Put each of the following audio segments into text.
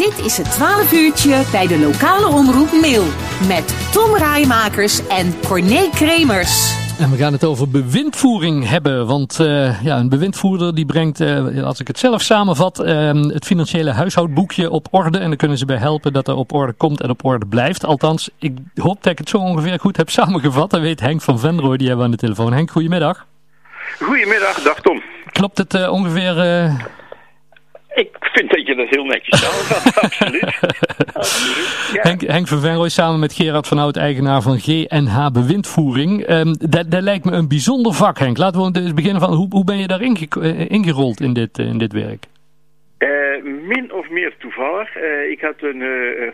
Dit is het 12 uurtje bij de lokale omroep Mail. Met Tom Rijmakers en Corné Kremers. En we gaan het over bewindvoering hebben. Want uh, ja, een bewindvoerder die brengt, uh, als ik het zelf samenvat, uh, het financiële huishoudboekje op orde. En dan kunnen ze bij helpen dat er op orde komt en op orde blijft. Althans, ik hoop dat ik het zo ongeveer goed heb samengevat. Dat weet Henk van Venrooy, die hebben we aan de telefoon. Henk, goedemiddag. Goedemiddag, dag Tom. Klopt het ongeveer... Ik vind dat je dat heel netjes samenvat, absoluut. absoluut ja. Henk, Henk van Venrooy samen met Gerard van Hout, eigenaar van GNH Bewindvoering. Um, dat, dat lijkt me een bijzonder vak, Henk. Laten we eens beginnen van, hoe, hoe ben je daar inge, uh, ingerold in dit, uh, in dit werk? Uh, min of meer toevallig. ik had een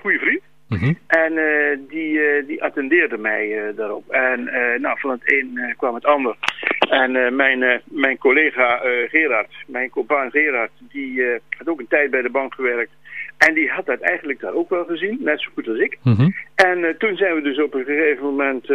goede vriend. Mm -hmm. En uh, die, uh, die attendeerde mij uh, daarop. En nou, van het een kwam het ander. En mijn, mijn collega Gerard, mijn compaan Gerard, die had ook een tijd bij de bank gewerkt. En die had dat eigenlijk daar ook wel gezien, net zo goed als ik. Mm -hmm. En toen zijn we dus op een gegeven moment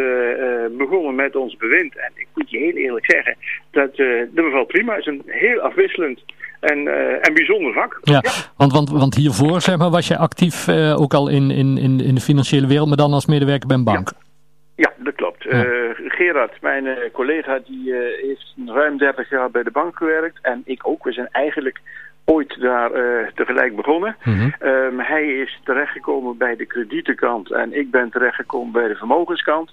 begonnen met ons bewind. En ik moet je heel eerlijk zeggen, dat, dat bevalt prima. Het is een heel afwisselend en, uh, en bijzonder vak. Ja, ja, Want, want, want hiervoor zeg maar, was je actief uh, ook al in, in, in de financiële wereld, maar dan als medewerker bij een bank. Ja. Ja, dat klopt. Ja. Uh, Gerard, mijn collega, die heeft ruim 30 jaar bij de bank gewerkt. En ik ook. We zijn eigenlijk ooit daar tegelijk begonnen. Mm -hmm. um, hij is terechtgekomen bij de kredietenkant en ik ben terechtgekomen bij de vermogenskant.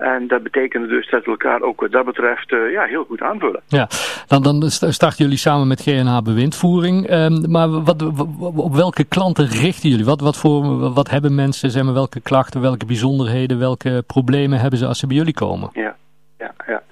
En dat betekende dus dat we elkaar ook wat dat betreft uh, ja, heel goed aanvullen. Ja, dan, dan starten jullie samen met GNH bewindvoering. Um, maar wat, op welke klanten richten jullie? Wat, wat, voor, wat hebben mensen, zeg maar, welke klachten, welke bijzonderheden, welke problemen hebben ze als ze bij jullie komen? Ja, ja, ja.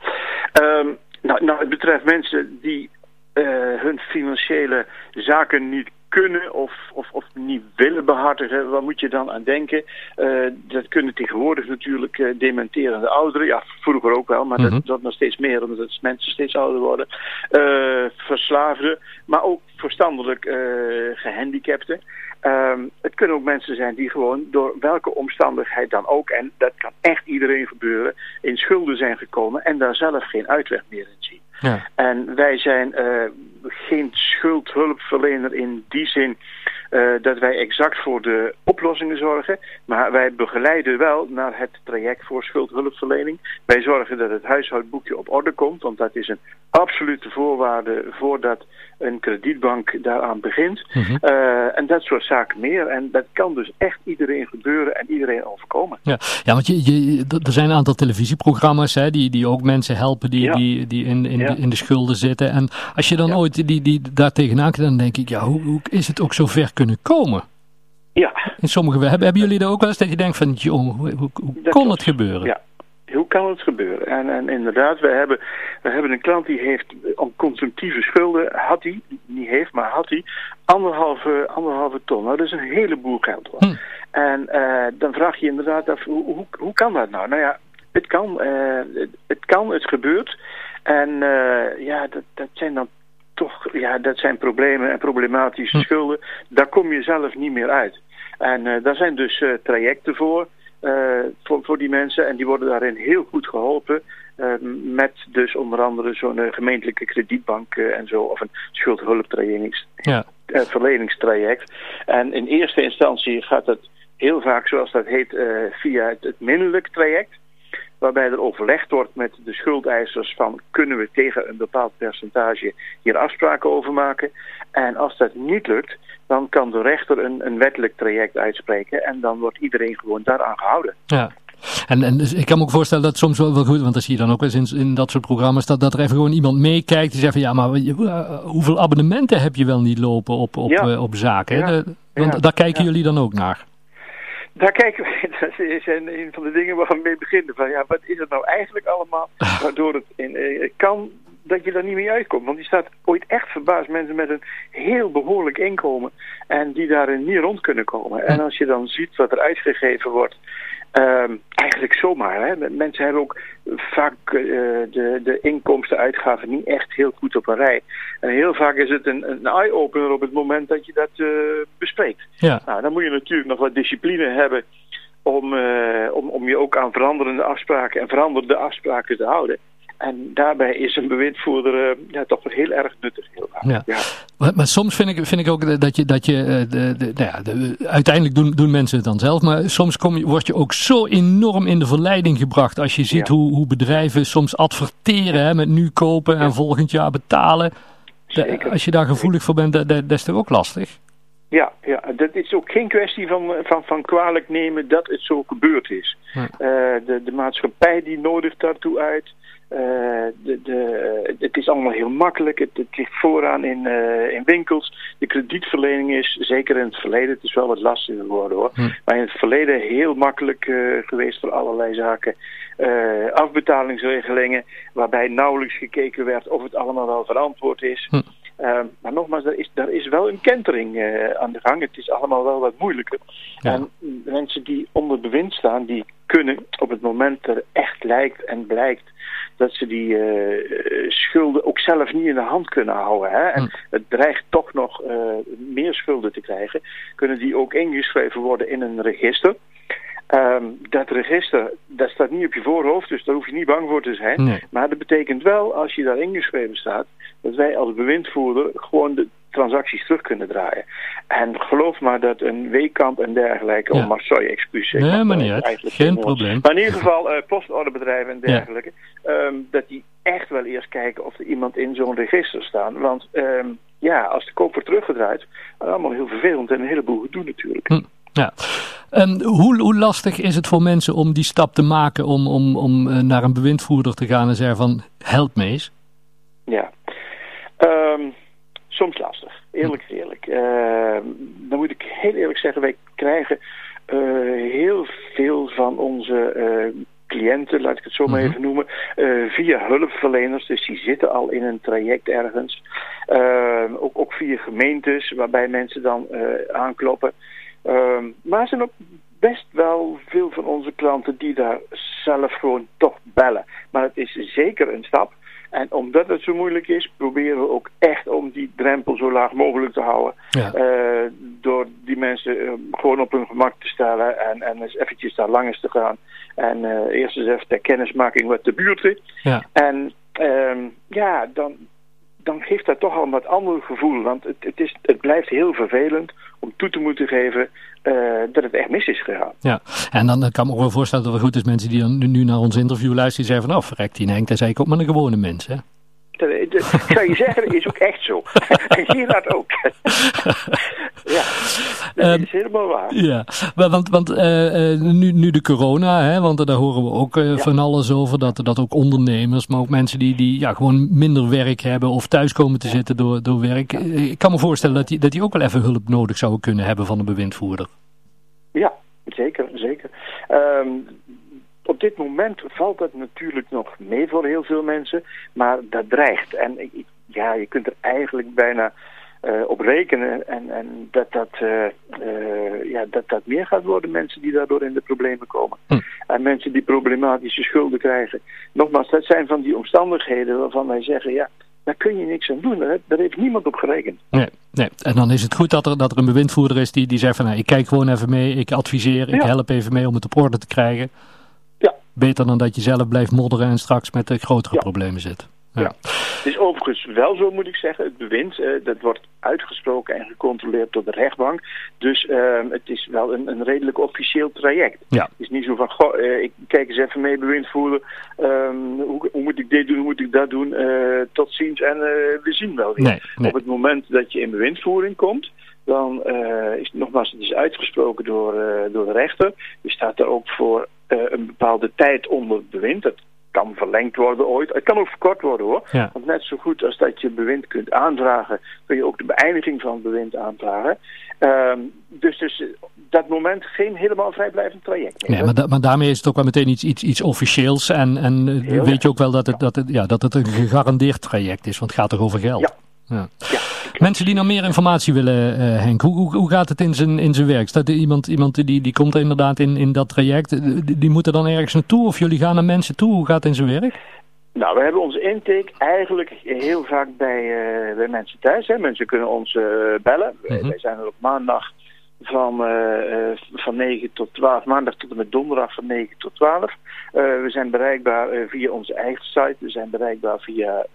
Um, nou, nou, het betreft mensen die uh, hun financiële zaken niet kunnen of, of, of niet willen behartigen, wat moet je dan aan denken? Uh, dat kunnen tegenwoordig natuurlijk uh, dementerende ouderen, ja vroeger ook wel, maar mm -hmm. dat, dat nog steeds meer omdat mensen steeds ouder worden. Uh, verslaafden, maar ook verstandelijk gehandicapten. Um, het kunnen ook mensen zijn die gewoon door welke omstandigheid dan ook, en dat kan echt iedereen gebeuren, in schulden zijn gekomen en daar zelf geen uitweg meer in zien. En wij zijn uh, geen schuldhulpverlener in die zin uh, dat wij exact voor de oplossingen zorgen. Maar wij begeleiden wel naar het traject voor schuldhulpverlening. Wij zorgen dat het huishoudboekje op orde komt. Want dat is een absolute voorwaarde voordat een kredietbank daaraan begint. Mm -hmm. uh, en dat soort zaken meer. En dat kan dus echt iedereen gebeuren en iedereen overkomen. Ja, ja want je, je, er zijn een aantal televisieprogramma's hè, die, die ook mensen helpen die, ja. die, die in, in, ja. in de schulden zitten. En als je dan ja. ooit die, die daar tegenaan kijkt, dan denk ik, ja, hoe, hoe is het ook zo ver kunnen komen? Ja. In sommige, hebben, hebben jullie er ook wel eens dat je denkt van, joh, hoe, hoe, hoe kon het gebeuren? Ja. Hoe kan het gebeuren? En, en inderdaad, we hebben, we hebben een klant die heeft om consumptieve schulden, had hij, niet heeft, maar had hij, anderhalve, anderhalve ton. Nou, dat is een heleboel geld hoor. Hm. En uh, dan vraag je inderdaad af, hoe, hoe, hoe kan dat nou? Nou ja, het kan, uh, het, het kan, het gebeurt. En uh, ja, dat, dat zijn dan toch, ja, dat zijn problemen en problematische hm. schulden. Daar kom je zelf niet meer uit. En uh, daar zijn dus uh, trajecten voor, uh, voor, voor die mensen. En die worden daarin heel goed geholpen. met dus onder andere zo'n gemeentelijke kredietbank en zo. Of een schuldhulpverleningstraject. Ja. En in eerste instantie gaat het heel vaak, zoals dat heet, via het, het minderlijk traject waarbij er overlegd wordt met de schuldeisers van kunnen we tegen een bepaald percentage hier afspraken over maken. En als dat niet lukt, dan kan de rechter een, een wettelijk traject uitspreken en dan wordt iedereen gewoon daaraan gehouden. Ja. En, en dus ik kan me ook voorstellen dat soms wel, wel goed, want dat zie je dan ook eens in, in dat soort programma's, dat, dat er even gewoon iemand meekijkt die zegt van ja, maar uh, hoeveel abonnementen heb je wel niet lopen op, op, ja. op zaken? Ja. De, want ja. daar kijken jullie dan ook naar. Daar kijken we, dat is een van de dingen waar we mee beginnen. Van ja, wat is het nou eigenlijk allemaal? Waardoor het in, uh, kan dat je daar niet mee uitkomt. Want die staat ooit echt verbaasd. Mensen met een heel behoorlijk inkomen. En die daarin niet rond kunnen komen. En als je dan ziet wat er uitgegeven wordt. Um, eigenlijk zomaar. Hè. Mensen hebben ook vaak uh, de, de inkomsten-uitgaven niet echt heel goed op een rij. En heel vaak is het een, een eye-opener op het moment dat je dat uh, bespreekt. Ja. Nou, dan moet je natuurlijk nog wat discipline hebben om, uh, om, om je ook aan veranderende afspraken en veranderde afspraken te houden. En daarbij is een bewindvoerder ja, toch wel heel erg nuttig. Heel ja. ja. Maar, maar, soms vind ik, vind ik ook dat je, dat je de, de, nou ja, de, uiteindelijk doen, doen mensen het dan zelf, maar soms kom je, word je ook zo enorm in de verleiding gebracht als je ziet hoe, hoe bedrijven soms adverteren hè, met nu kopen en volgend jaar betalen. als je daar gevoelig voor bent, dat, dat is toch ook lastig? Ja, ja, dat is ook geen kwestie van, van, van kwalijk nemen dat het zo gebeurd is. Uh, de, de maatschappij die nodigt daartoe uit. Uh, de, de, het is allemaal heel makkelijk. Het, het ligt vooraan in, uh, in winkels. De kredietverlening is, zeker in het verleden, het is wel wat lastiger geworden hoor. Hm. Maar in het verleden heel makkelijk geweest voor allerlei zaken. afbetalingsregelingen waarbij nauwelijks gekeken werd of het allemaal wel verantwoord is. Hm. Uh, maar nogmaals, er is, er is wel een kentering uh, aan de gang. Het is allemaal wel wat moeilijker. Ja. En mensen die onder bewind staan, die kunnen op het moment er echt lijkt en blijkt dat ze die uh, schulden ook zelf niet in de hand kunnen houden. Hè? En hm. het dreigt toch nog meer schulden te krijgen. Kunnen die ook ingeschreven worden in een register. Um, dat register, dat staat niet op je voorhoofd, dus daar hoef je niet bang voor te zijn. Nee. Maar dat betekent wel, als je daar ingeschreven staat, dat wij als bewindvoerder gewoon de transacties terug kunnen draaien. En geloof maar dat een weekkamp en dergelijke, ja. oh maar sorry, excuus. Nee, maar niet uit. Geen probleem. Maar in ieder geval, uh, postorderbedrijven en dergelijke, ja. um, dat die echt wel eerst kijken of er iemand in zo'n register staat. Want um, ja, als de koop wordt teruggedraaid, allemaal heel vervelend en een heleboel gedoe natuurlijk. Hm. Ja. Um, hoe, hoe, lastig is het voor mensen om die stap te maken om, om, om uh, naar een bewindvoerder te gaan en zeggen van help me eens? Ja, um, soms lastig. Eerlijk eerlijk. Uh, dan moet ik heel eerlijk zeggen, wij krijgen uh, heel veel van onze cliënten, laat ik het zo maar even noemen, uh, via hulpverleners. Dus die zitten al in een traject ergens. Uh, ook, ook, via gemeentes, waarbij mensen dan uh, aankloppen. Um, maar er zijn ook best wel veel van onze klanten die daar zelf gewoon toch bellen. Maar het is zeker een stap. En omdat het zo moeilijk is, proberen we ook echt om die drempel zo laag mogelijk te houden. Ja. Uh, door die mensen uh, gewoon op hun gemak te stellen en, en eens eventjes daar langs te gaan. En uh, eerst eens even ter kennismaking met de buurt. Ja. En um, ja, dan, dan geeft dat toch al een wat ander gevoel. Want het, het, is, het blijft heel vervelend om toe te moeten geven uh, dat het echt mis is gegaan. Ja, en dan kan ik me wel voorstellen dat het goed is mensen die nu naar ons interview luisteren, die zeggen van, oh verrekt die Henk, dat zei ik ook maar een gewone mens, hè? Dat, ik zou je zeggen, dat is ook echt zo. en zie dat ook. ja, dat um, is helemaal waar. Ja, want, want uh, uh, nu, nu de corona, hè, want daar horen we ook uh, ja. van alles over, dat, dat ook ondernemers, maar ook mensen die, die ja, gewoon minder werk hebben of thuis komen te zitten door, door werk. Ik kan me voorstellen dat die, dat die ook wel even hulp nodig zouden kunnen hebben van een bewindvoerder. Ja, zeker, zeker. Um, op dit moment valt dat natuurlijk nog mee voor heel veel mensen, maar dat dreigt. En ja, je kunt er eigenlijk bijna uh, op rekenen en, en dat, dat, uh, uh, ja, dat dat meer gaat worden, mensen die daardoor in de problemen komen. Hm. En mensen die problematische schulden krijgen. Nogmaals, dat zijn van die omstandigheden waarvan wij zeggen, ja, daar kun je niks aan doen. Daar heeft niemand op gerekend. Nee, nee. En dan is het goed dat er, dat er een bewindvoerder is die, die zegt van, nou, ik kijk gewoon even mee, ik adviseer, ik help even mee om het op orde te krijgen. Beter dan dat je zelf blijft modderen en straks met de grotere ja. problemen zit. Ja. ja. Het is overigens wel zo, moet ik zeggen. Het bewind, uh, dat wordt uitgesproken en gecontroleerd door de rechtbank. Dus uh, het is wel een, een redelijk officieel traject. Ja. Het is niet zo van, goh, uh, ik kijk eens even mee bewind voeren. Um, hoe, hoe, moet ik dit doen, hoe moet ik dat doen? tot ziens en we zien wel weer. Nee, nee. Op het moment dat je in bewindvoering komt, dan is nogmaals, het is uitgesproken door, door de rechter. Je staat er ook voor een bepaalde tijd onder bewind. Het kan verlengd worden ooit. Het kan ook verkort worden hoor. Ja. Want net zo goed als dat je bewind kunt aanvragen, kun je ook de beëindiging van bewind aanvragen. Um, dus, dus dat moment geen helemaal vrijblijvend traject. Nee, maar, da maar, daarmee is het ook wel meteen iets, iets, iets officieels. En, en weet je ook wel dat het, dat, het, ja, dat het een gegarandeerd traject is, want het gaat toch over geld. Ja. Ja. ja. Mensen die nog meer informatie willen, uh, Henk, hoe, hoe, hoe, gaat het in zijn, in zijn werk? Staat er iemand, iemand die, die komt er inderdaad in, in dat traject, die, die moeten dan ergens naartoe of jullie gaan naar mensen toe? Hoe gaat het in zijn werk? Nou, we hebben onze intake eigenlijk heel vaak bij, uh, bij mensen thuis. Hè. Mensen kunnen ons uh, bellen. Mm -hmm. Wij zijn er op maandag van, uh, van 9 tot 12, maandag tot en met donderdag van 9 tot 12. Uh, we zijn bereikbaar uh, via onze eigen site, we zijn bereikbaar via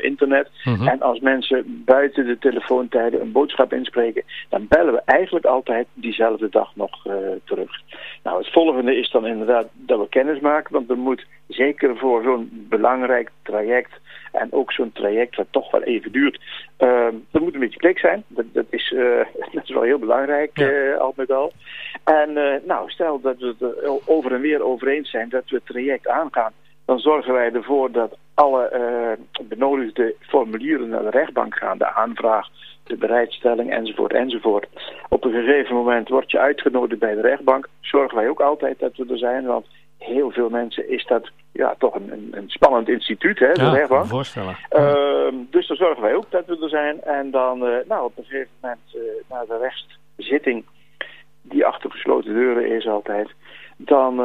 internet. -hmm. En als mensen buiten de telefoontijden een boodschap inspreken, dan bellen we eigenlijk altijd diezelfde dag nog terug. Nou, het volgende is dan inderdaad dat we kennis maken, want er moet zeker voor zo'n belangrijk traject en ook zo'n traject wat toch wel even duurt. Er moet een beetje klik zijn. Dat, dat, is, uh, dat is wel heel belangrijk, ja. uh, al met al. En uh, nou, stel dat we het er over en weer over eens zijn dat we het traject aangaan. Dan zorgen wij ervoor dat alle benodigde formulieren naar de rechtbank gaan. De aanvraag, de bereidstelling enzovoort enzovoort. Op een gegeven moment word je uitgenodigd bij de rechtbank. Zorgen wij ook altijd dat we er zijn, want heel veel mensen is dat ja, toch een, een, een spannend instituut, hè, de ja, rechtbank. voorstellen. Uh, dus dan zorgen wij ook dat we er zijn. En dan, uh, nou, op een gegeven moment, uh, na de rechtszitting, die achter gesloten deuren is altijd, dan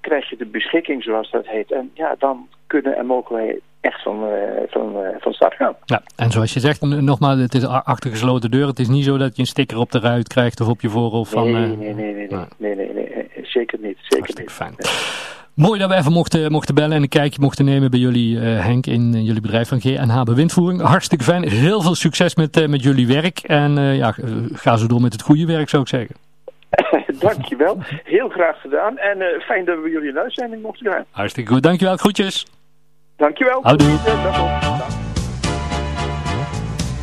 krijg je de beschikking, zoals dat heet. En ja, dan kunnen en mogen wij echt van, van, van start gaan. Ja, en zoals je zegt, nogmaals, het is achter gesloten deuren. Het is niet zo dat je een sticker op de ruit krijgt of op je voorhoofd van... Nee, nee, nee, nee, nee, nee, nee, nee, nee, zeker niet. Zeker Hartstikke niet. fijn. Mooi dat we even mochten, mochten bellen en een kijkje mochten nemen bij jullie, uh, Henk, in, in, jullie bedrijf van GNH Bewindvoering. Hartstikke fijn. Heel veel succes met, uh, met jullie werk. En uh, ja, ga zo door met het goede werk, zou ik zeggen. Dankjewel. Heel graag gedaan. En fijn dat we jullie uitzending mochten gaan. Hartstikke goed. Dankjewel. Groetjes. Dankjewel. Houdoe. Dag.